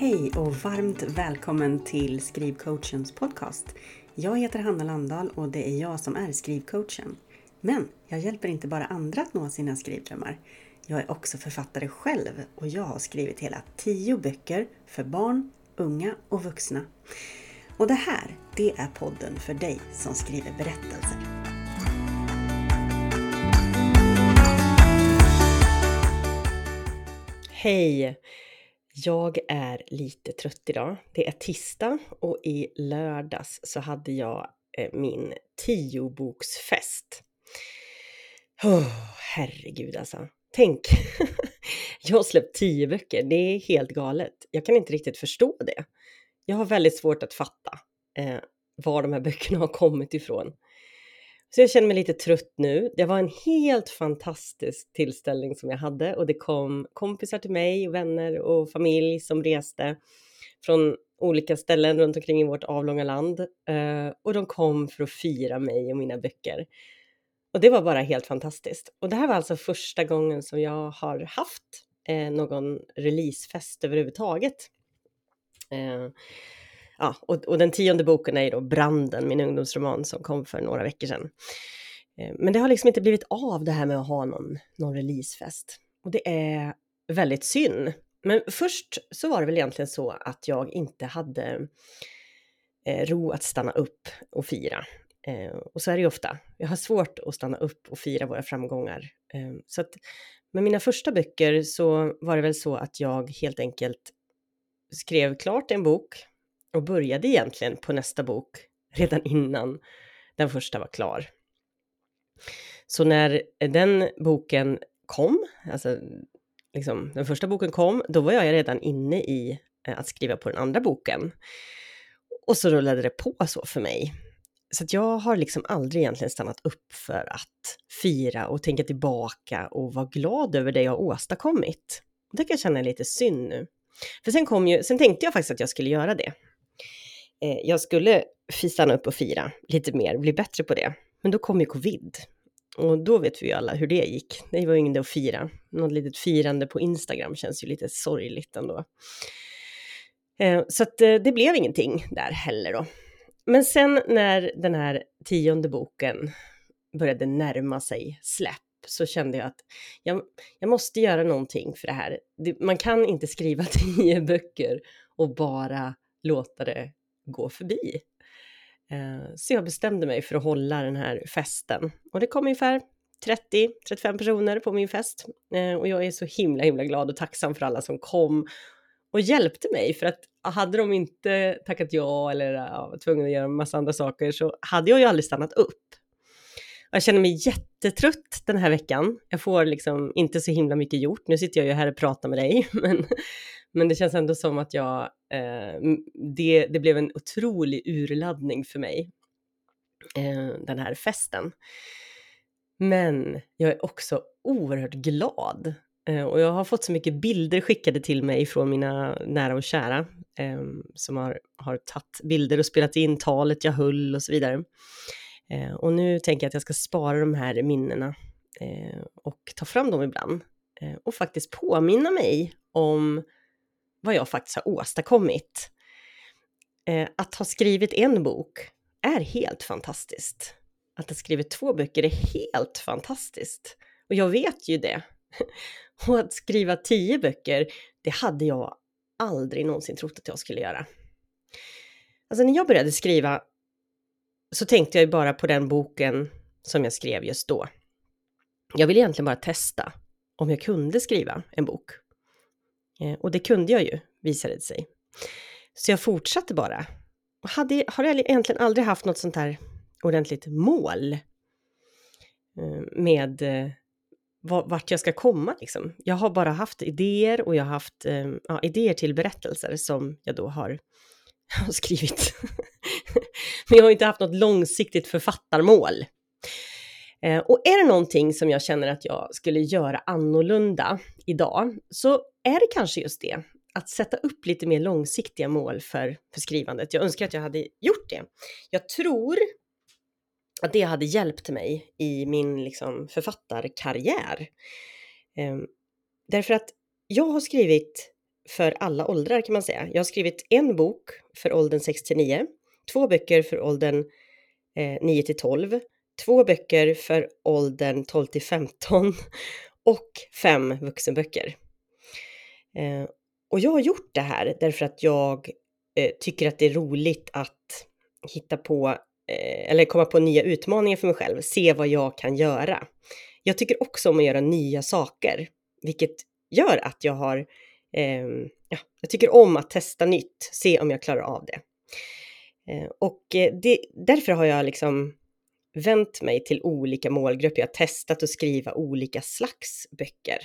Hej och varmt välkommen till Skrivcoachens podcast. Jag heter Hanna Landahl och det är jag som är skrivcoachen. Men jag hjälper inte bara andra att nå sina skrivdrömmar. Jag är också författare själv och jag har skrivit hela tio böcker för barn, unga och vuxna. Och det här, det är podden för dig som skriver berättelser. Hej! Jag är lite trött idag. Det är tisdag och i lördags så hade jag eh, min tioboksfest. Oh, herregud alltså. Tänk! jag har släppt tio böcker. Det är helt galet. Jag kan inte riktigt förstå det. Jag har väldigt svårt att fatta eh, var de här böckerna har kommit ifrån. Så jag känner mig lite trött nu. Det var en helt fantastisk tillställning som jag hade och det kom kompisar till mig, vänner och familj som reste från olika ställen runt omkring i vårt avlånga land eh, och de kom för att fira mig och mina böcker. Och det var bara helt fantastiskt. Och det här var alltså första gången som jag har haft eh, någon releasefest överhuvudtaget. Eh, Ja, och, och, den tionde boken är ju då Branden, min ungdomsroman som kom för några veckor sedan. Eh, men det har liksom inte blivit av det här med att ha någon, någon releasefest. Och det är väldigt synd. Men först så var det väl egentligen så att jag inte hade eh, ro att stanna upp och fira. Eh, och så är det ju ofta. Jag har svårt att stanna upp och fira våra framgångar. Så att med mina första böcker så var det väl så att jag helt enkelt skrev klart en bok och började egentligen på nästa bok redan innan den första var klar. Så när den boken kom, alltså liksom, den första boken kom, då var jag redan inne i eh, att skriva på den andra boken. Och så rullade det på så för mig. Så att jag har liksom aldrig egentligen stannat upp för att fira och tänka tillbaka och vara glad över det jag åstadkommit. Det kan jag känna är lite synd nu. För sen, kom ju, sen tänkte jag faktiskt att jag skulle göra det. Eh, jag skulle stanna upp och fira lite mer, bli bättre på det. Men då kom ju covid. Och då vet vi ju alla hur det gick. Det var ju ingen att fira. Något litet firande på Instagram känns ju lite sorgligt ändå. Eh, så att eh, det blev ingenting där heller då. Men sen när den här tionde boken började närma sig släpp så kände jag att jag, jag måste göra någonting för det här. Det, man kan inte skriva tio böcker och bara låta det gå förbi. Eh, så jag bestämde mig för att hålla den här festen och det kom ungefär 30-35 personer på min fest eh, och jag är så himla himla glad och tacksam för alla som kom och hjälpte mig för att hade de inte tackat ja eller ja, var tvungna att göra en massa andra saker så hade jag ju aldrig stannat upp. Jag känner mig jättetrött den här veckan. Jag får liksom inte så himla mycket gjort. Nu sitter jag ju här och pratar med dig, men, men det känns ändå som att jag, eh, det, det blev en otrolig urladdning för mig, eh, den här festen. Men jag är också oerhört glad Eh, och jag har fått så mycket bilder skickade till mig från mina nära och kära eh, som har, har tagit bilder och spelat in talet jag höll och så vidare. Eh, och nu tänker jag att jag ska spara de här minnena eh, och ta fram dem ibland eh, och faktiskt påminna mig om vad jag faktiskt har åstadkommit. Eh, att ha skrivit en bok är helt fantastiskt. Att ha skrivit två böcker är helt fantastiskt. Och jag vet ju det. Och att skriva tio böcker, det hade jag aldrig någonsin trott att jag skulle göra. Alltså när jag började skriva så tänkte jag ju bara på den boken som jag skrev just då. Jag ville egentligen bara testa om jag kunde skriva en bok. Eh, och det kunde jag ju, visade det sig. Så jag fortsatte bara. Och hade, har egentligen aldrig haft något sånt här ordentligt mål eh, med eh, vart jag ska komma liksom. Jag har bara haft idéer och jag har haft eh, ja, idéer till berättelser som jag då har, har skrivit. Men jag har inte haft något långsiktigt författarmål. Och är det någonting som jag känner att jag skulle göra annorlunda idag så är det kanske just det. Att sätta upp lite mer långsiktiga mål för, för skrivandet. Jag önskar att jag hade gjort det. Jag tror att det hade hjälpt mig i min liksom, författarkarriär. Ehm, därför att jag har skrivit för alla åldrar kan man säga. Jag har skrivit en bok för åldern 6 till 9, två böcker för åldern eh, 9 till 12, två böcker för åldern 12 till 15 och fem vuxenböcker. Eh, och jag har gjort det här därför att jag eh, tycker att det är roligt att hitta på eh, eller komma på nya utmaningar för mig själv, se vad jag kan göra. Jag tycker också om att göra nya saker, vilket gör att jag har, eh, ja, jag tycker om att testa nytt, se om jag klarar av det. Eh, och eh, det, därför har jag liksom vänt mig till olika målgrupper. Jag har testat att skriva olika slags böcker.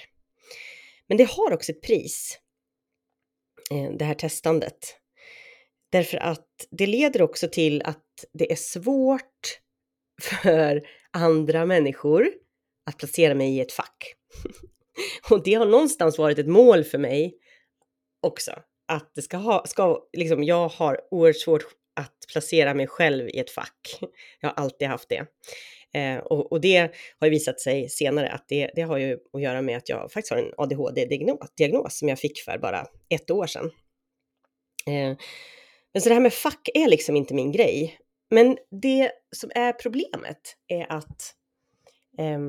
Men det har också ett pris, eh, det här testandet. Därför att det leder också till att det är svårt för andra människor att placera mig i ett fack. Och det har någonstans varit ett mål för mig också. Att det ska ha, ska, liksom, jag har oerhört svårt att placera mig själv i ett fack. Jag har alltid haft det. Eh, och, och, det har ju visat sig senare att det, det har ju att göra med att jag faktiskt har en ADHD-diagnos som jag fick för bara ett år sedan. Eh, men så det här med fack är liksom inte min grej. Men det som är problemet är att eh,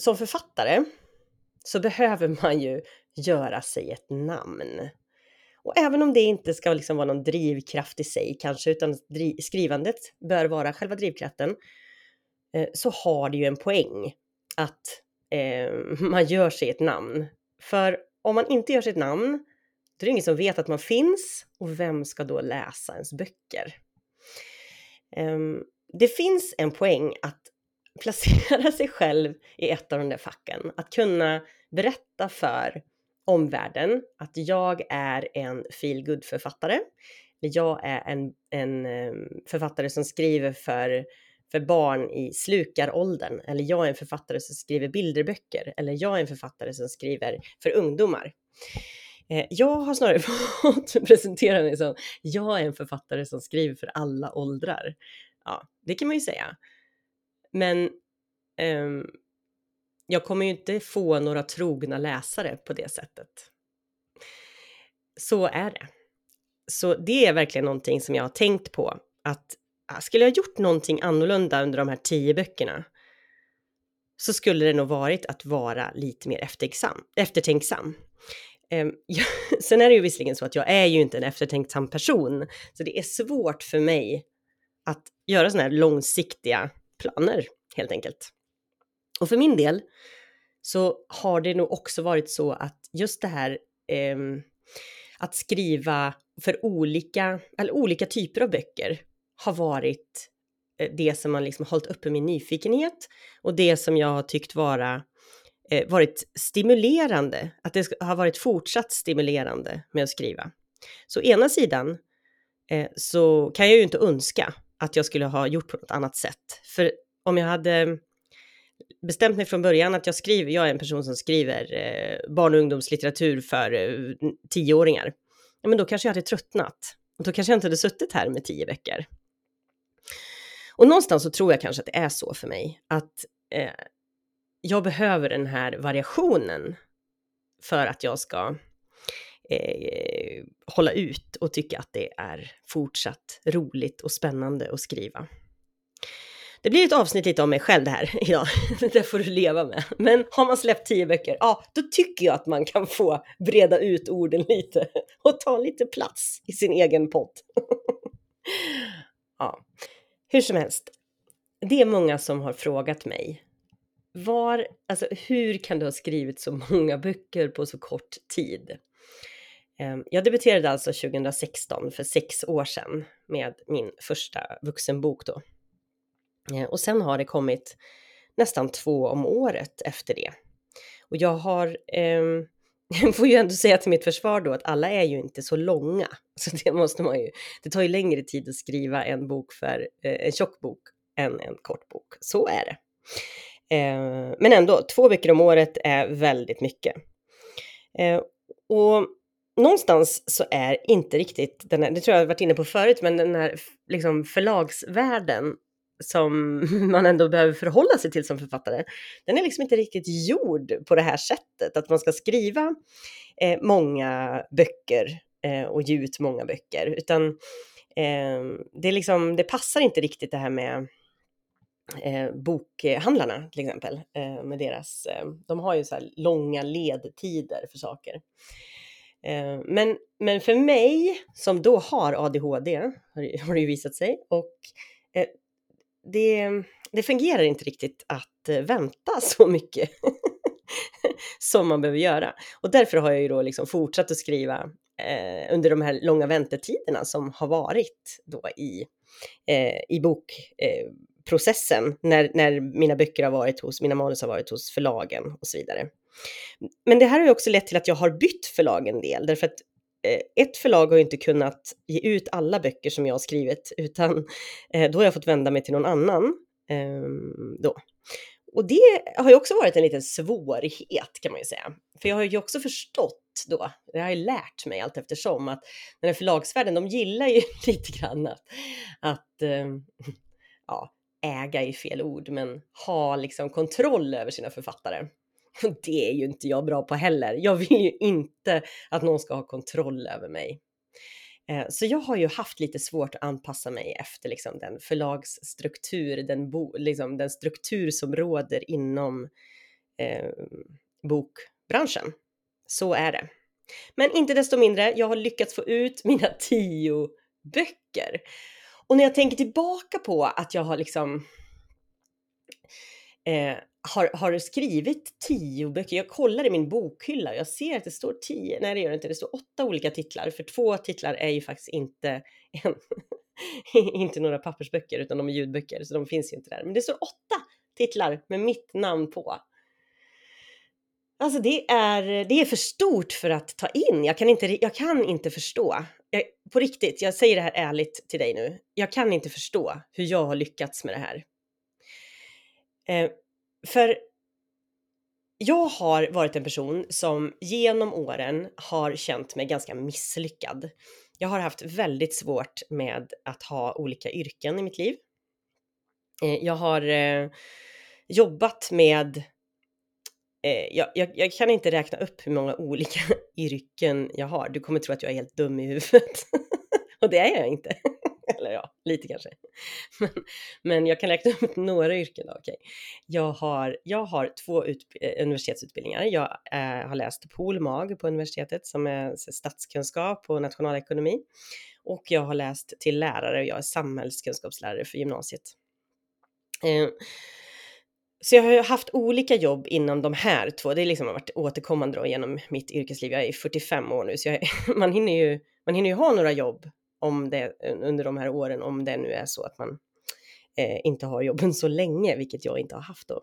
som författare så behöver man ju göra sig ett namn. Och även om det inte ska liksom vara någon drivkraft i sig kanske, utan skrivandet bör vara själva drivkraften, eh, Eh, så har det ju en poäng att eh, man gör sig ett namn. För om man inte gör sig ett namn, då är det ingen som vet att man finns och vem ska då läsa ens böcker? Eh, det finns en poäng att placera sig själv i ett av de där facken, att kunna berätta för omvärlden att jag är en feelgood-författare, jag är en, en ehm, författare som skriver för, för barn i slukaråldern, eller jag är en författare som skriver bilderböcker, eller jag är en författare som skriver för ungdomar. Eh, jag har snarare fått presentera mig som jag är en författare som skriver för alla åldrar. Ja, det kan man ju säga. Men um, jag kommer ju inte få några trogna läsare på det sättet. Så är det. Så det är verkligen någonting som jag har tänkt på att Ah, skulle jag gjort någonting annorlunda under de här tio böckerna så skulle det nog varit att vara lite mer eftertänksam. eftertänksam. Sen är det ju visserligen så att jag är ju inte en eftertänksam person, så det är svårt för mig att göra sådana här långsiktiga planer helt enkelt. Och för min del så har det nog också varit så att just det här eh, att skriva för olika, eller olika typer av böcker har varit eh, det som liksom har liksom hållit uppe min nyfikenhet och det som jag har tyckt vara eh, varit stimulerande, att det har varit fortsatt stimulerande med att skriva. Så ena sidan eh, så kan jag ju inte önska att jag skulle ha gjort på något annat sätt. För om jag hade bestämt mig från början att jag skriver, jag är en person som skriver eh, barn och ungdomslitteratur för eh, tioåringar, ja, men då kanske jag hade tröttnat. Då kanske jag inte hade suttit här med tio veckor. Och någonstans så tror jag kanske att det är så för mig, att eh, jag behöver den här variationen för att jag ska eh, hålla ut och tycka att det är fortsatt roligt och spännande att skriva. Det blir ett avsnitt lite om mig själv det här idag. Det får du leva med. Men har man släppt tio böcker, ja, då tycker jag att man kan få breda ut orden lite och ta lite plats i sin egen podd. ja, hur som helst. Det är många som har frågat mig var, alltså hur kan du ha skrivit så många böcker på så kort tid? Ehm, jag debuterade alltså 2016, för sex år sedan, med min första vuxenbok då. Ehm, och sen har det kommit nästan två om året efter det. Och jag har, eh, jag får ju ändå säga till mitt försvar då att alla är ju inte så långa. Så det måste man ju, det tar ju längre tid att skriva en bok för, eh, en tjock bok än en kort bok. Så är det. Eh, men ändå, två böcker om året är väldigt mycket. Eh, och någonstans så är inte riktigt den här, det tror jag har varit inne på förut, men den här liksom förlagsvärlden som man ändå behöver förhålla sig till som författare, den är liksom inte riktigt gjord på det här sättet, att man ska skriva eh, många böcker eh, och ge ut många böcker, utan eh, det, är liksom, det passar inte riktigt det här med eh, bokhandlarna till exempel, eh, med deras, eh, de har ju så här långa ledtider för saker. Eh, men, men för mig som då har ADHD, har det ju visat sig, och eh, det, det fungerar inte riktigt att eh, vänta så mycket som man behöver göra. Och därför har jag ju då liksom fortsatt att skriva eh, under de här långa väntetiderna som har varit då i, eh, i bokprocessen eh, när, när mina böcker har varit hos, mina manus har varit hos förlagen och så vidare. Men det här har ju också lett till att jag har bytt förlag en del, därför att Eh, ett förlag har ju inte kunnat ge ut alla böcker som jag har skrivit, utan eh, då har jag fått vända mig till någon annan. Ehm, då. Och det har ju också varit en liten svårighet kan man ju säga. För jag har ju också förstått då, jag har ju lärt mig allt eftersom, att den här förlagsvärlden, de gillar ju lite grann att, att ehm, ja, äga är fel ord, men ha liksom kontroll över sina författare. Det är ju inte jag bra på heller. Jag vill ju inte att någon ska ha kontroll över mig. Eh, så jag har ju haft lite svårt att anpassa mig efter liksom den förlagsstruktur, den, bo, liksom den struktur som råder inom eh, bokbranschen. Så är det. Men inte desto mindre, jag har lyckats få ut mina tio böcker. Och när jag tänker tillbaka på att jag har liksom eh, har, har skrivit tio böcker. Jag kollar i min bokhylla och jag ser att det står tio. Nej, det gör det inte. Det står åtta olika titlar, för två titlar är ju faktiskt inte, en, inte några pappersböcker, utan de är ljudböcker, så de finns ju inte där. Men det står åtta titlar med mitt namn på. Alltså det är, det är för stort för att ta in. Jag kan inte, jag kan inte förstå. Jag, på riktigt, jag säger det här ärligt till dig nu. Jag kan inte förstå hur jag har lyckats med det här. Eh, för jag har varit en person som genom åren har känt mig ganska misslyckad. Jag har haft väldigt svårt med att ha olika yrken i mitt liv. Eh, jag har eh, jobbat med eh, jag, jag, jag, kan inte räkna upp hur många olika yrken jag har. Du kommer tro att jag är helt dum i huvudet. Och det är jag inte. Eller ja, lite kanske. Men, men jag kan räkna upp några yrken. Då, okay. jag, har, jag har två ut, eh, universitetsutbildningar. Jag eh, har läst Pol.mag på universitetet som är statskunskap och nationalekonomi. Och jag har läst till lärare och jag är samhällskunskapslärare för gymnasiet. Eh, så jag har haft olika jobb inom de här två. Det liksom har liksom varit återkommande då genom mitt yrkesliv. Jag är 45 år nu, så jag, man, hinner ju, man hinner ju ha några jobb om det, under de här åren, om det nu är så att man eh, inte har jobben så länge, vilket jag inte har haft då.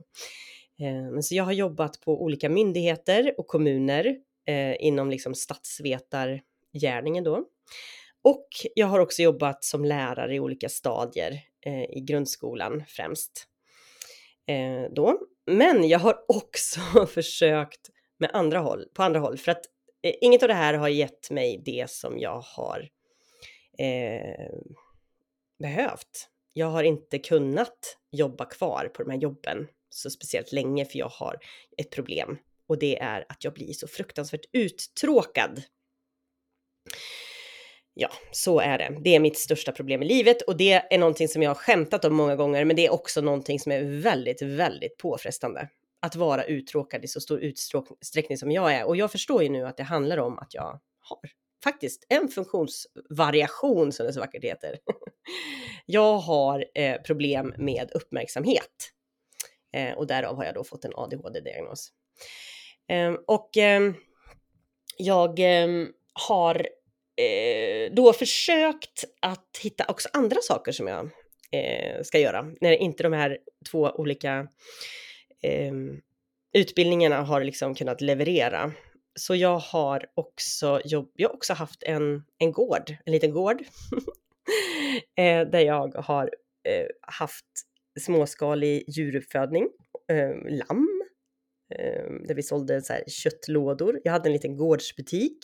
Eh, men så jag har jobbat på olika myndigheter och kommuner eh, inom liksom statsvetargärningen då. Och jag har också jobbat som lärare i olika stadier eh, i grundskolan främst. Eh, då. Men jag har också försökt med andra håll, på andra håll, för att eh, inget av det här har gett mig det som jag har eh, behövt. Jag har inte kunnat jobba kvar på de här jobben så speciellt länge för jag har ett problem och det är att jag blir så fruktansvärt uttråkad. Ja, så är det. Det är mitt största problem i livet och det är någonting som jag har skämtat om många gånger, men det är också någonting som är väldigt, väldigt påfrestande. Att vara uttråkad i så stor utsträckning som jag är. Och jag förstår ju nu att det handlar om att jag har faktiskt en funktionsvariation som det så vackert heter. Jag har eh, problem med uppmärksamhet eh, och därav har jag då fått en ADHD-diagnos. Eh, och ehm, jag ehm, har eh, då försökt att hitta också andra saker som jag eh, ska göra när inte de här två olika ehm, utbildningarna har liksom kunnat leverera så jag har också, jobb, jag har också haft en, en gård, en liten gård, eh, där jag har eh, haft småskalig djuruppfödning, eh, lamm, eh, där vi sålde så här köttlådor. Jag hade en liten gårdsbutik.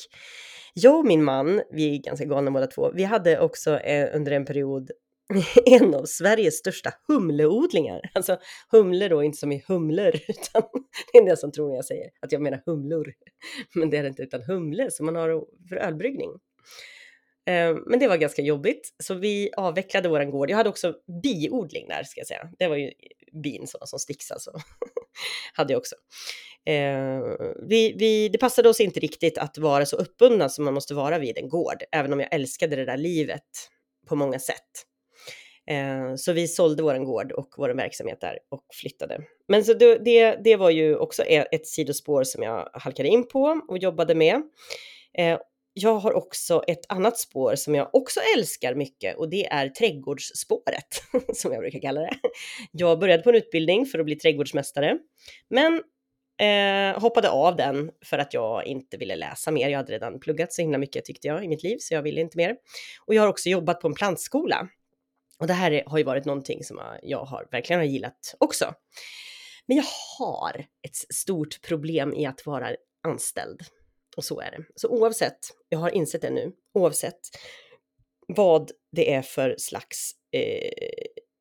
Jag och min man, vi är ganska galna båda två, vi hade också eh, under en period en av Sveriges största humleodlingar. Alltså humle då, inte som i humlor, utan det är det som tror när jag säger att jag menar humlor. Men det är det inte, utan humle som man har för ölbryggning. Eh, men det var ganska jobbigt, så vi avvecklade vår gård. Jag hade också biodling där, ska jag säga. Det var ju bin, sådana som sticks alltså. hade jag också. Eh, vi, vi, det passade oss inte riktigt att vara så uppbundna som man måste vara vid en gård, även om jag älskade det där livet på många sätt. Eh, så vi sålde vår gård och vår verksamhet där och flyttade. Men så det, det, var ju också e, ett sidospår som jag halkade in på och jobbade med. Eh, jag har också ett annat spår som jag också älskar mycket och det är trädgårdsspåret som jag brukar kalla det. Jag började på en utbildning för att bli trädgårdsmästare, men eh, hoppade av den för att jag inte ville läsa mer. Jag hade redan pluggat så himla mycket tyckte jag i mitt liv, så jag ville inte mer. Och jag har också jobbat på en plantskola och det här har ju varit någonting som jag har verkligen har gillat också. Men jag har ett stort problem i att vara anställd. Och så är det. Så oavsett, jag har insett det nu, oavsett vad det är för slags eh,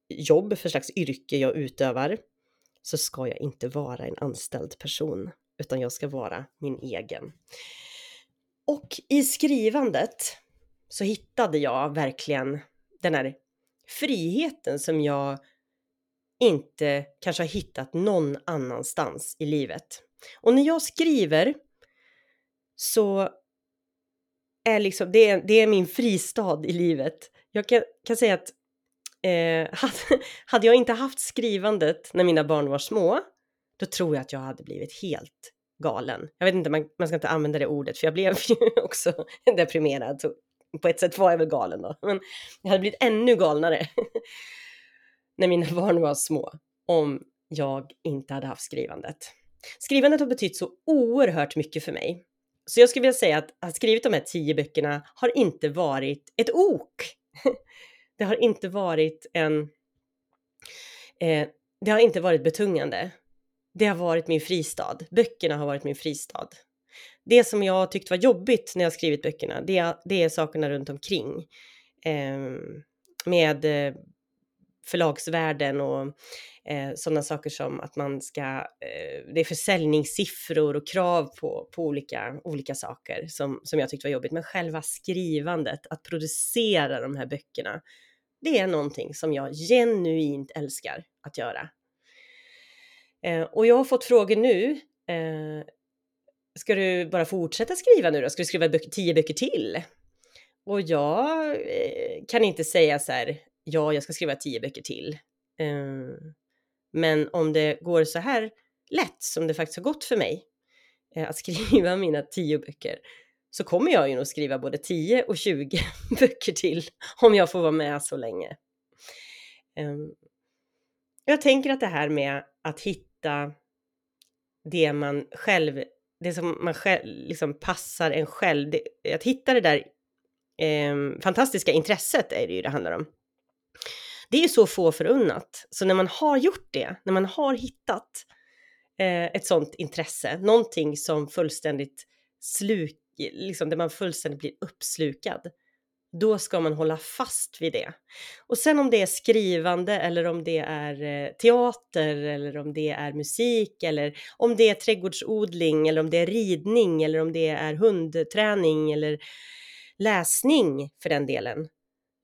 jobb, för slags yrke jag utövar, så ska jag inte vara en anställd person, utan jag ska vara min egen. Och i skrivandet så hittade jag verkligen den här friheten som jag inte kanske har hittat någon annanstans i livet. Och när jag skriver så är liksom, det är, det är min fristad i livet. Jag kan, kan säga att eh, hade, hade jag inte haft skrivandet när mina barn var små, då tror jag att jag hade blivit helt galen. Jag vet inte, man, man ska inte använda det ordet, för jag blev ju också deprimerad. På ett sätt var jag väl galen då, men jag hade blivit ännu galnare när mina barn var små om jag inte hade haft skrivandet. Skrivandet har betytt så oerhört mycket för mig. Så jag skulle vilja säga att att ha skrivit de här tio böckerna har inte varit ett ok. Det har inte varit en... Eh, det har inte varit betungande. Det har varit min fristad. Böckerna har varit min fristad det som jag tyckt var jobbigt när jag skrivit böckerna, det, det är sakerna runt omkring. Eh, med eh, förlagsvärlden och eh, sådana saker som att man ska, eh, det är försäljningssiffror och krav på, på olika, olika saker som, som jag tyckte var jobbigt. Men själva skrivandet, att producera de här böckerna, det är någonting som jag genuint älskar att göra. Eh, och jag har fått frågor nu eh, ska du bara fortsätta skriva nu då? Ska du skriva böcker, tio böcker till? Och jag eh, kan inte säga så här, ja, jag ska skriva tio böcker till. Ehm, men om det går så här lätt som det faktiskt har gått för mig eh, att skriva mina tio böcker så kommer jag ju nog skriva både 10 och 20 böcker till om jag får vara med så länge. Ehm, jag tänker att det här med att hitta det man själv det som man själv, liksom passar en själv. Det, att hitta det där eh, fantastiska intresset är det ju det handlar om. Det är ju så få förunnat. Så när man har gjort det, när man har hittat eh, ett sånt intresse, någonting som fullständigt sluk, liksom där man fullständigt blir uppslukad, då ska man hålla fast vid det. Och sen om det är skrivande eller om det är eh, teater eller om det är musik eller om det är trädgårdsodling eller om det är ridning eller om det är hundträning eller läsning för den delen.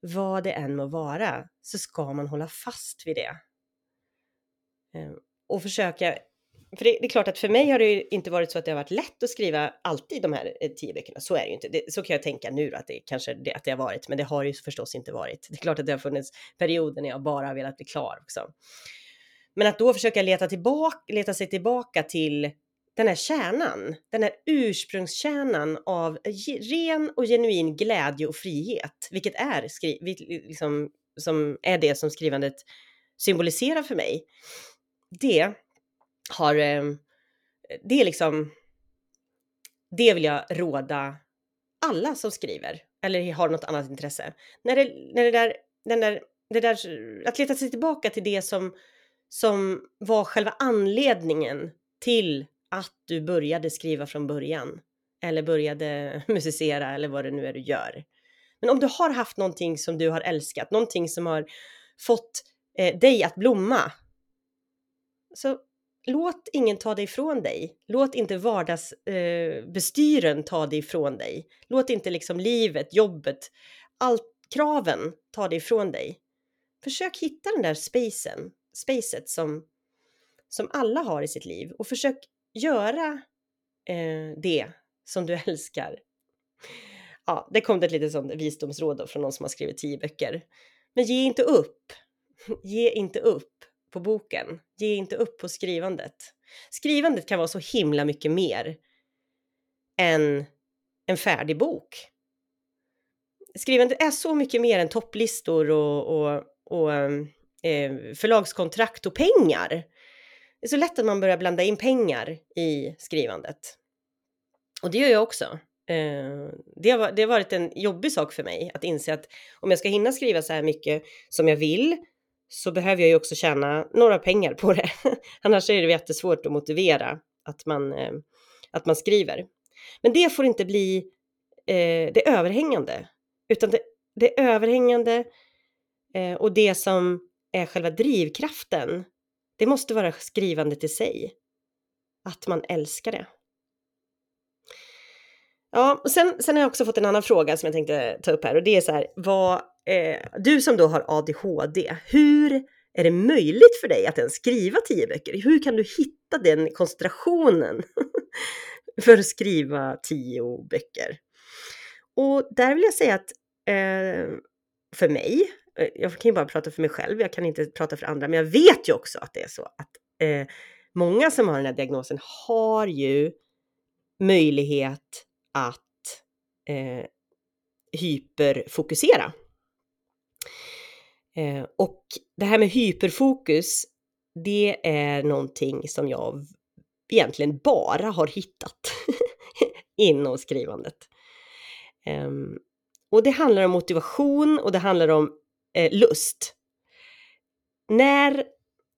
Vad det än må vara så ska man hålla fast vid det. Ehm, och försöka för det, det, är klart att för mig har det ju inte varit så att det har varit lätt att skriva alltid de här eh, tio böckerna. Så är det ju inte. Det, så kan jag tänka nu att det kanske det, att det har varit, men det har ju förstås inte varit. Det är klart att det har funnits perioder när jag bara har velat bli klar också. Men att då försöka leta, tillbaka, leta sig tillbaka till den här kärnan, den här ursprungskärnan av ren och genuin glädje och frihet, vilket är, skri, liksom, som är det som skrivandet symboliserar för mig. Det har, eh, det är liksom, det vill jag råda alla som skriver eller har något annat intresse. När det, när det där, den där, det där, att leta sig tillbaka till det som, som var själva anledningen till att du började skriva från början eller började musicera eller vad det nu är du gör. Men om du har haft någonting som du har älskat, någonting som har fått eh, dig att blomma. Så låt ingen ta dig ifrån dig. Låt inte vardagsbestyren eh, ta dig ifrån dig. Låt inte liksom livet, jobbet, allt kraven ta dig ifrån dig. Försök hitta den där spacen, spacet som, som alla har i sitt liv och försök göra eh, det som du älskar. Ja, det kom det ett litet sånt visdomsråd då från någon som har skrivit tio böcker. Men ge inte upp. Ge inte upp på boken. Ge inte upp på skrivandet. Skrivandet kan vara så himla mycket mer än en färdig bok. Skrivandet är så mycket mer än topplistor och, och, och eh, förlagskontrakt och pengar. Det är så lätt att man börjar blanda in pengar i skrivandet. Och det gör jag också. Eh, det, har, det har varit en jobbig sak för mig att inse att om jag ska hinna skriva så här mycket som jag vill så behöver jag ju också tjäna några pengar på det. Annars är det jättesvårt att motivera att man, eh, att man skriver. Men det får inte bli eh, det överhängande, utan det, det överhängande eh, och det som är själva drivkraften, det måste vara skrivandet i sig. Att man älskar det. Ja, och sen, sen har jag också fått en annan fråga som jag tänkte ta upp här och det är så här, vad, eh, du som då har ADHD, hur är det möjligt för dig att ens skriva tio böcker? Hur kan du hitta den koncentrationen för att skriva tio böcker? Och där vill jag säga att eh, för mig, eh, jag kan ju bara prata för mig själv, jag kan inte prata för andra, men jag vet ju också att det är så att eh, många som har den här diagnosen har ju möjlighet att eh, hyperfokusera. Eh, och det här med hyperfokus, det är någonting som jag egentligen bara har hittat inom skrivandet. Eh, och det handlar om motivation och det handlar om eh, lust. När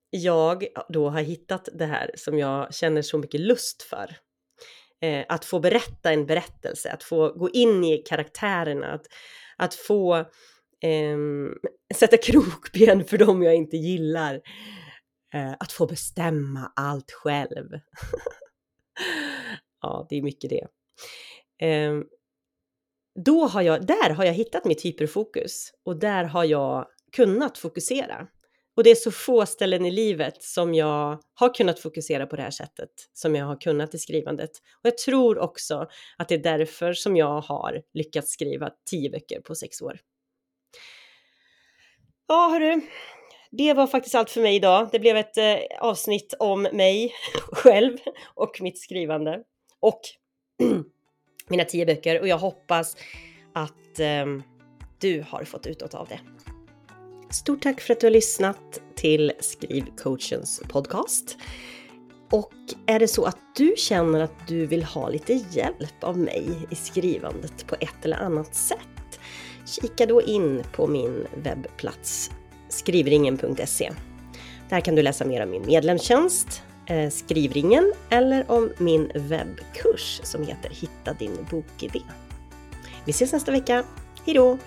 jag då har hittat det här som jag känner så mycket lust för, eh, att få berätta en berättelse, att få gå in i karaktärerna, att, att få eh, sätta krokben för dem jag inte gillar, eh, att få bestämma allt själv. ja, det är mycket det. Eh, då har jag, där har jag hittat mitt hyperfokus och där har jag kunnat fokusera. Och det är så få ställen i livet som jag har kunnat fokusera på det här sättet som jag har kunnat i skrivandet. Och jag tror också att det är därför som jag har lyckats skriva tio böcker på sex år. Ja, hörru, det var faktiskt allt för mig idag. Det blev ett eh, avsnitt om mig själv och mitt skrivande och mina tio böcker och jag hoppas att eh, du har fått utåt av det. Stort tack för att du har lyssnat till Skrivcoachens podcast. Och är det så att du känner att du vill ha lite hjälp av mig i skrivandet på ett eller annat sätt, kika då in på min webbplats skrivringen.se. Där kan du läsa mer om min medlemstjänst, eh, Skrivringen, eller om min webbkurs som heter Hitta din bokidé. Vi ses nästa vecka. Hejdå!